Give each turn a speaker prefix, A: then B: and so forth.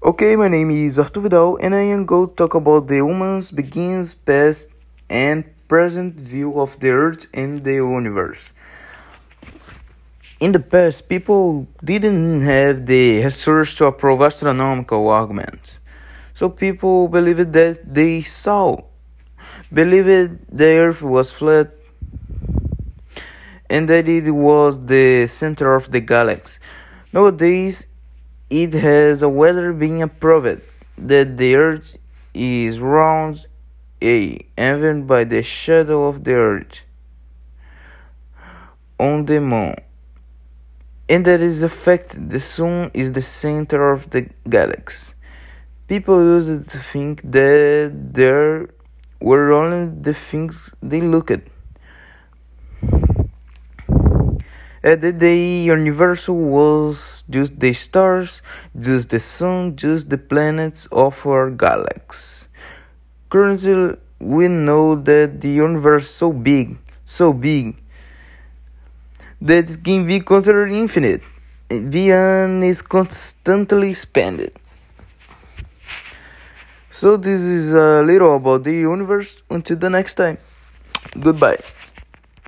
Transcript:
A: Okay, my name is Arthur Vidal and I am going to talk about the human's begins, past, and present view of the Earth and the universe. In the past, people didn't have the resource to approve astronomical arguments. So people believed that they saw, believed the Earth was flat, and that it was the center of the galaxy. Nowadays, it has a weather being approved that the Earth is round, a even by the shadow of the Earth on the Moon, and that is a fact. The Sun is the center of the galaxy. People used to think that there were only the things they looked at. At the universe was just the stars, just the sun, just the planets of our galaxy. Currently, we know that the universe is so big, so big, that it can be considered infinite. The Beyond is constantly expanded. So this is a little about the universe. Until the next time. Goodbye.